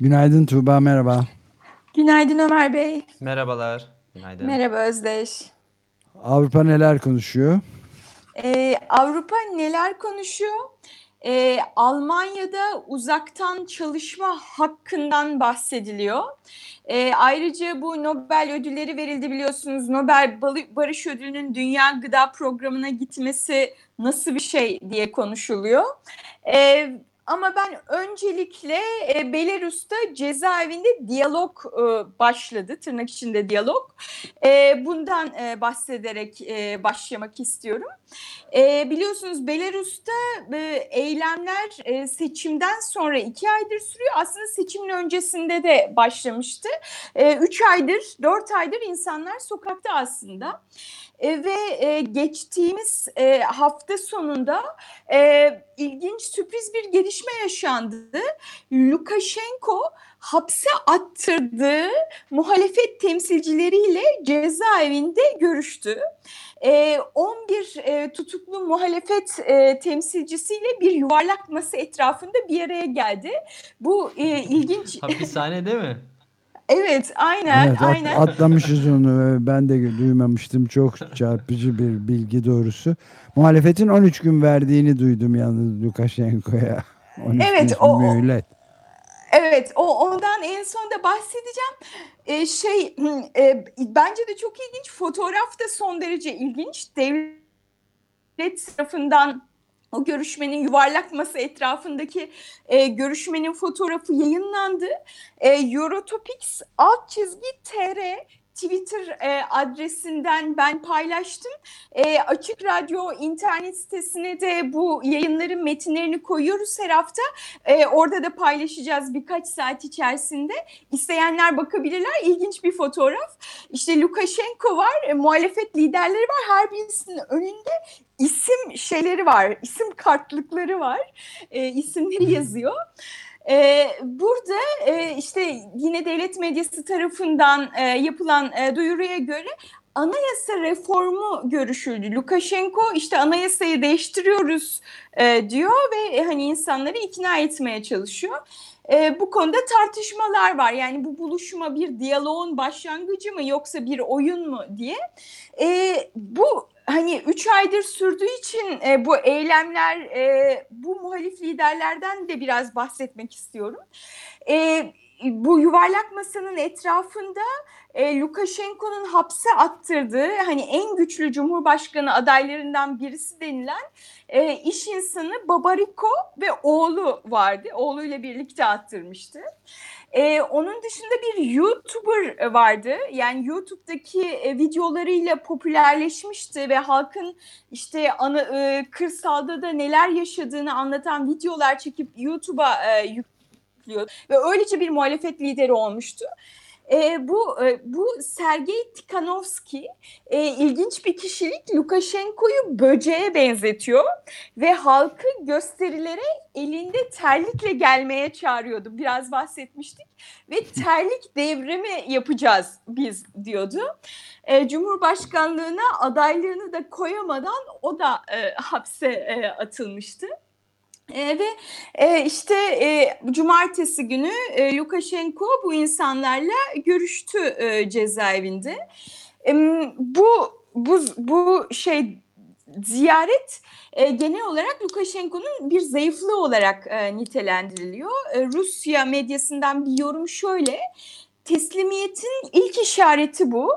Günaydın Tuğba, merhaba. Günaydın Ömer Bey. Merhabalar. Günaydın. Merhaba Özdeş. Avrupa neler konuşuyor? Ee, Avrupa neler konuşuyor? Ee, Almanya'da uzaktan çalışma hakkından bahsediliyor. Ee, ayrıca bu Nobel ödülleri verildi biliyorsunuz. Nobel Barış Ödülü'nün Dünya Gıda Programı'na gitmesi nasıl bir şey diye konuşuluyor. Ee, ama ben öncelikle e, Belarus'ta cezaevinde diyalog e, başladı, tırnak içinde diyalog. E, bundan e, bahsederek e, başlamak istiyorum. E, biliyorsunuz Belarus'ta e, eylemler e, seçimden sonra iki aydır sürüyor. Aslında seçimin öncesinde de başlamıştı. E, üç aydır, dört aydır insanlar sokakta aslında. E, ve e, geçtiğimiz e, hafta sonunda e, ilginç sürpriz bir gelişme yaşandı. Lukashenko hapse attırdığı muhalefet temsilcileriyle cezaevinde görüştü. E, 11 e, tutuklu muhalefet e, temsilcisiyle bir yuvarlak masa etrafında bir araya geldi. Bu e, ilginç. Hapishane değil mi? Evet, aynen, evet, aynen. Atlamışız onu. Ben de duymamıştım. Çok çarpıcı bir bilgi doğrusu. Muhalefetin 13 gün verdiğini duydum yalnız Lukashenko'ya. Evet, o, mühlet. Evet, o ondan en son da bahsedeceğim. Ee, şey, e, bence de çok ilginç. Fotoğraf da son derece ilginç. Devlet tarafından o görüşmenin yuvarlak masa etrafındaki e, görüşmenin fotoğrafı yayınlandı. E, Eurotopics alt çizgi TR Twitter e, adresinden ben paylaştım. E, Açık Radyo internet sitesine de bu yayınların metinlerini koyuyoruz her hafta. E, orada da paylaşacağız birkaç saat içerisinde. İsteyenler bakabilirler. İlginç bir fotoğraf. İşte Lukashenko var, e, muhalefet liderleri var. Her birisinin önünde isim şeyleri var, isim kartlıkları var. E, isimleri yazıyor. Ee, burada e, işte yine devlet medyası tarafından e, yapılan e, duyuruya göre anayasa reformu görüşüldü. Lukashenko işte anayasayı değiştiriyoruz e, diyor ve hani insanları ikna etmeye çalışıyor. E, bu konuda tartışmalar var. Yani bu buluşma bir diyaloğun başlangıcı mı yoksa bir oyun mu diye. E, bu hani üç aydır sürdüğü için e, bu eylemler, e, bu muhalif liderlerden de biraz bahsetmek istiyorum. E, bu yuvarlak masanın etrafında e, Lukashenko'nun hapse attırdığı hani en güçlü cumhurbaşkanı adaylarından birisi denilen e, iş insanı Babariko ve oğlu vardı. Oğluyla birlikte attırmıştı. Ee, onun dışında bir YouTuber vardı. Yani YouTube'daki e, videolarıyla popülerleşmişti ve halkın işte ana, e, kırsalda da neler yaşadığını anlatan videolar çekip YouTube'a e, yüklüyor ve öylece bir muhalefet lideri olmuştu. E, bu e, bu Sergey Tikhanovski e, ilginç bir kişilik. Lukashenko'yu böceğe benzetiyor ve halkı gösterilere elinde terlikle gelmeye çağırıyordu. Biraz bahsetmiştik ve terlik devrimi yapacağız biz diyordu. E, Cumhurbaşkanlığına adaylığını da koyamadan o da e, hapse e, atılmıştı. E, ve e, işte e, cumartesi günü e, Lukashenko bu insanlarla görüştü e, cezaevinde. Bu bu bu şey ziyaret genel olarak Lukashenko'nun bir zayıflığı olarak nitelendiriliyor. Rusya medyasından bir yorum şöyle. Teslimiyetin ilk işareti bu.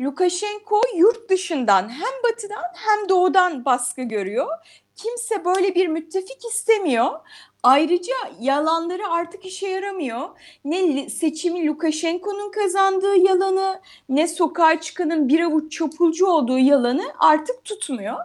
Lukashenko yurt dışından hem batıdan hem doğudan baskı görüyor kimse böyle bir müttefik istemiyor. Ayrıca yalanları artık işe yaramıyor. Ne seçimi Lukashenko'nun kazandığı yalanı ne sokağa çıkanın bir avuç çapulcu olduğu yalanı artık tutmuyor.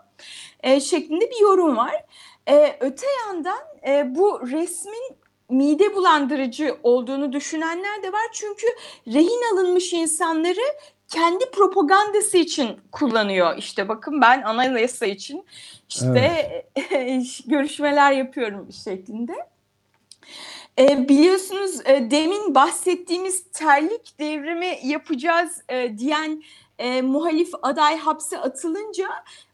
E, şeklinde bir yorum var. E, öte yandan e, bu resmin mide bulandırıcı olduğunu düşünenler de var. Çünkü rehin alınmış insanları kendi propagandası için kullanıyor. İşte bakın ben anayasa için işte görüşmeler yapıyorum şeklinde. E, biliyorsunuz e, demin bahsettiğimiz terlik devrimi yapacağız e, diyen e, muhalif aday hapse atılınca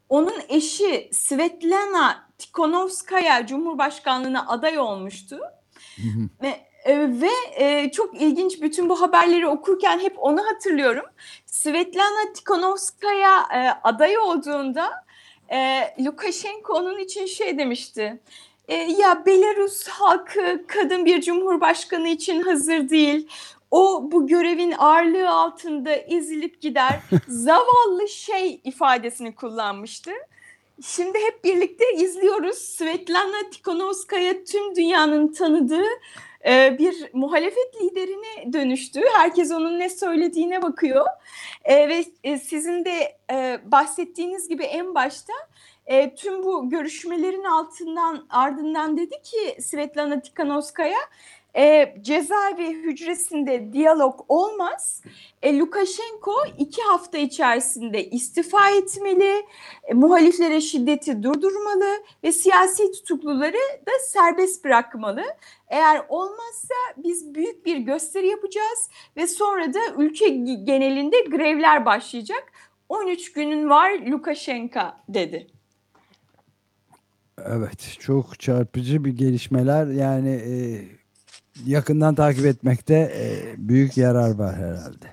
onun eşi Svetlana Tikhonovskaya Cumhurbaşkanlığına aday olmuştu. ve e, ve e, çok ilginç bütün bu haberleri okurken hep onu hatırlıyorum. Svetlana Tikhonovskaya e, aday olduğunda e, Lukashenko onun için şey demişti. E, ya Belarus halkı kadın bir cumhurbaşkanı için hazır değil. O bu görevin ağırlığı altında ezilip gider. Zavallı şey ifadesini kullanmıştı. Şimdi hep birlikte izliyoruz. Svetlana Tikhonovskaya tüm dünyanın tanıdığı e, bir muhalefet liderine dönüştü. Herkes onun ne söylediğine bakıyor. E, ve e, sizin de bahsettiğiniz gibi en başta tüm bu görüşmelerin altından ardından dedi ki Svetlana Tikhanovskaya e, cezaevi hücresinde diyalog olmaz. E, Lukashenko iki hafta içerisinde istifa etmeli, e, muhaliflere şiddeti durdurmalı ve siyasi tutukluları da serbest bırakmalı. Eğer olmazsa biz büyük bir gösteri yapacağız ve sonra da ülke genelinde grevler başlayacak. 13 günün var Lukashenko dedi. Evet çok çarpıcı bir gelişmeler yani e, yakından takip etmekte e, büyük yarar var herhalde.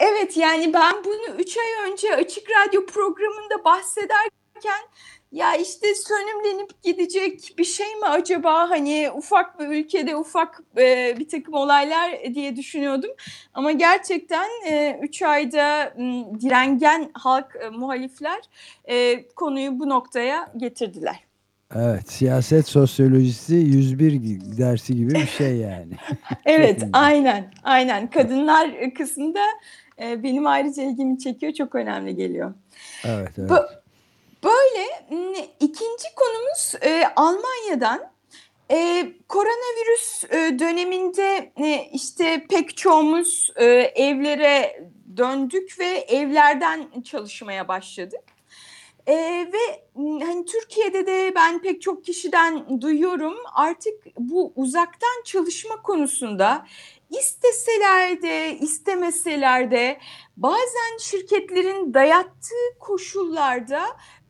Evet yani ben bunu 3 ay önce Açık Radyo programında bahsederken ya işte sönümlenip gidecek bir şey mi acaba hani ufak bir ülkede ufak e, bir takım olaylar diye düşünüyordum. Ama gerçekten 3 e, ayda direngen halk muhalifler konuyu bu noktaya getirdiler. Evet, siyaset sosyolojisi 101 dersi gibi bir şey yani. evet, aynen, aynen. Kadınlar kısmında e, benim ayrıca ilgimi çekiyor, çok önemli geliyor. Evet, evet. Bu, böyle ikinci konumuz e, Almanya'dan. E, koronavirüs e, döneminde e, işte pek çoğumuz e, evlere döndük ve evlerden çalışmaya başladık. E, ve hani Türkiye'de de ben pek çok kişiden duyuyorum artık bu uzaktan çalışma konusunda isteseler de istemeseler de bazen şirketlerin dayattığı koşullarda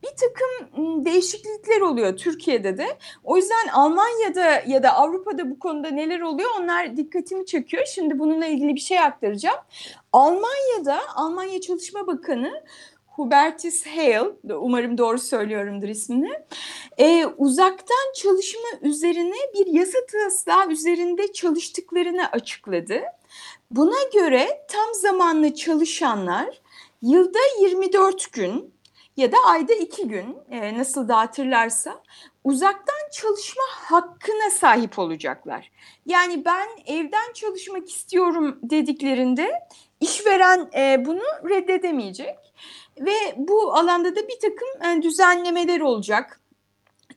bir takım değişiklikler oluyor Türkiye'de de. O yüzden Almanya'da ya da Avrupa'da bu konuda neler oluyor onlar dikkatimi çekiyor. Şimdi bununla ilgili bir şey aktaracağım. Almanya'da Almanya Çalışma Bakanı Hubertus Hale, umarım doğru söylüyorumdur ismini, e, uzaktan çalışma üzerine bir yasa taslağı üzerinde çalıştıklarını açıkladı. Buna göre tam zamanlı çalışanlar yılda 24 gün ya da ayda 2 gün e, nasıl da hatırlarsa uzaktan çalışma hakkına sahip olacaklar. Yani ben evden çalışmak istiyorum dediklerinde işveren e, bunu reddedemeyecek. Ve bu alanda da bir takım e, düzenlemeler olacak.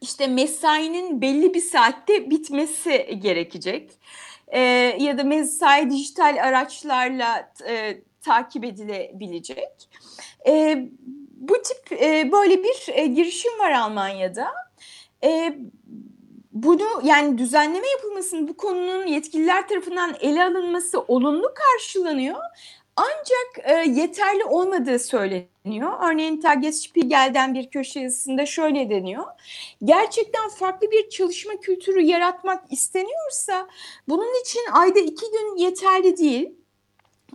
İşte mesainin belli bir saatte bitmesi gerekecek. Ee, ya da mesai dijital araçlarla e, takip edilebilecek. E, bu tip e, böyle bir e, girişim var Almanya'da. E, bunu yani düzenleme yapılmasının bu konunun yetkililer tarafından ele alınması olumlu karşılanıyor. Ancak e, yeterli olmadığı söyleniyor. Örneğin Tagesspiegel'den bir köşe yazısında şöyle deniyor. Gerçekten farklı bir çalışma kültürü yaratmak isteniyorsa bunun için ayda iki gün yeterli değil.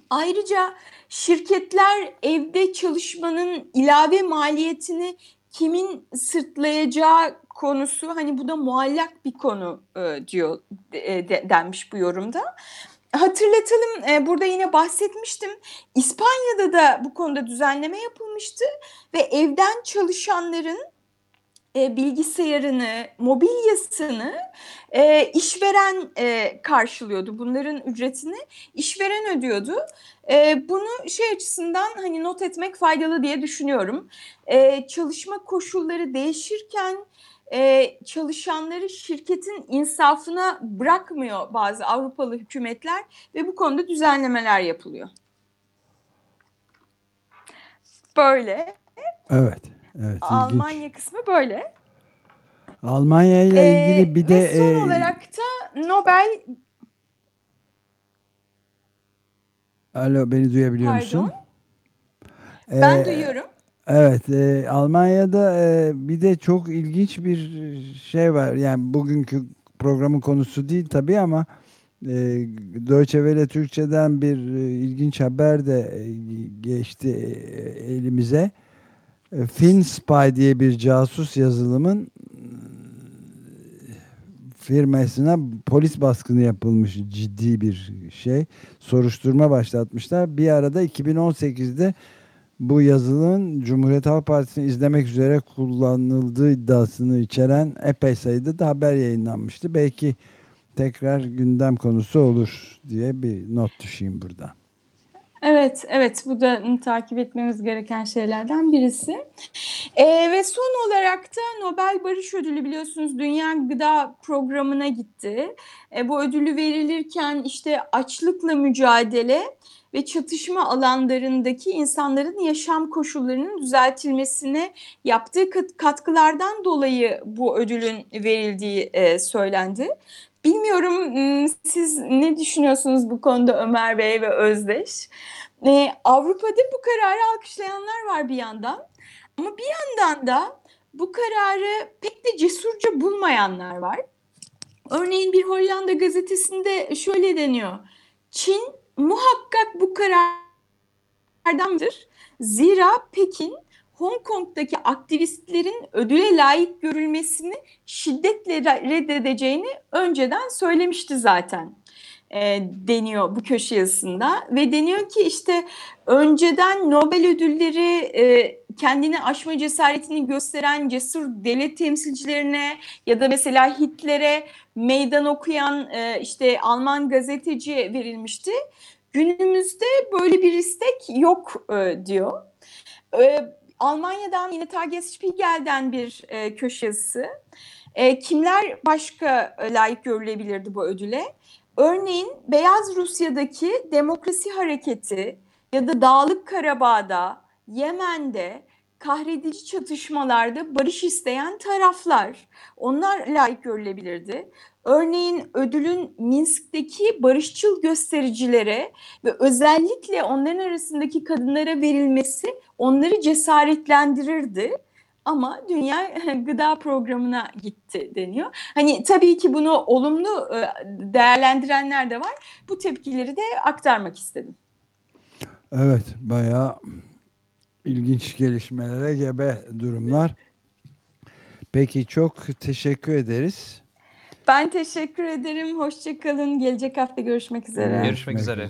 Ayrıca şirketler evde çalışmanın ilave maliyetini kimin sırtlayacağı konusu hani bu da muallak bir konu e, diyor e, de, denmiş bu yorumda. Hatırlatalım e, burada yine bahsetmiştim. İspanya'da da bu konuda düzenleme yapılmıştı ve evden çalışanların e, bilgisayarını, mobilyasını e, işveren karşılıyordu. Bunların ücretini işveren ödüyordu. Bunu şey açısından hani not etmek faydalı diye düşünüyorum. Çalışma koşulları değişirken e, çalışanları şirketin insafına bırakmıyor bazı Avrupalı hükümetler ve bu konuda düzenlemeler yapılıyor. Böyle. Evet. Evet. Almanya ilginç. kısmı böyle. Almanya ile Ee, ilgili bir de ve son e, olarak da Nobel Alo beni duyabiliyor Pardon. musun? ben Ee, duyuyorum. Evet, e, Almanya'da e, bir de çok ilginç bir şey var. Yani bugünkü programın konusu değil tabii ama e, Deutsche Welle Türkçe'den bir e, ilginç haber de e, geçti e, elimize. E, FinSpy diye bir casus yazılımın e, firmasına polis baskını yapılmış ciddi bir şey. Soruşturma başlatmışlar. Bir arada 2018'de bu yazılımın Cumhuriyet Halk Partisi'ni izlemek üzere kullanıldığı iddiasını içeren epey sayıda da haber yayınlanmıştı. Belki tekrar gündem konusu olur diye bir not düşeyim burada. Evet, evet bu da takip etmemiz gereken şeylerden birisi. Ee, ve son olarak da Nobel Barış Ödülü biliyorsunuz Dünya Gıda Programı'na gitti. E, bu ödülü verilirken işte açlıkla mücadele ve çatışma alanlarındaki insanların yaşam koşullarının düzeltilmesine yaptığı kat- katkılardan dolayı bu ödülün verildiği e, söylendi. Bilmiyorum siz ne düşünüyorsunuz bu konuda Ömer Bey ve Özdeş? Ee, Avrupa'da bu kararı alkışlayanlar var bir yandan ama bir yandan da bu kararı pek de cesurca bulmayanlar var. Örneğin bir Hollanda gazetesinde şöyle deniyor. Çin muhakkak bu karardandır. Zira Pekin Hong Kong'daki aktivistlerin ödüle layık görülmesini şiddetle reddedeceğini önceden söylemişti zaten e, deniyor bu köşe yazısında ve deniyor ki işte önceden Nobel ödülleri e, kendini aşma cesaretini gösteren cesur devlet temsilcilerine ya da mesela Hitler'e meydan okuyan e, işte Alman gazeteci verilmişti. Günümüzde böyle bir istek yok e, diyor. E, Almanya'dan yine Tages Spiegel'den bir e, köşe yazısı. E, kimler başka e, layık görülebilirdi bu ödüle? Örneğin Beyaz Rusya'daki demokrasi hareketi ya da Dağlık Karabağ'da, Yemen'de kahredici çatışmalarda barış isteyen taraflar. Onlar layık görülebilirdi. Örneğin ödülün Minsk'teki barışçıl göstericilere ve özellikle onların arasındaki kadınlara verilmesi onları cesaretlendirirdi. Ama Dünya Gıda Programı'na gitti deniyor. Hani tabii ki bunu olumlu e, değerlendirenler de var. Bu tepkileri de aktarmak istedim. Evet, bayağı ilginç gelişmelere gebe durumlar. Peki çok teşekkür ederiz. Ben teşekkür ederim. Hoşçakalın. Gelecek hafta görüşmek üzere. Görüşmek üzere.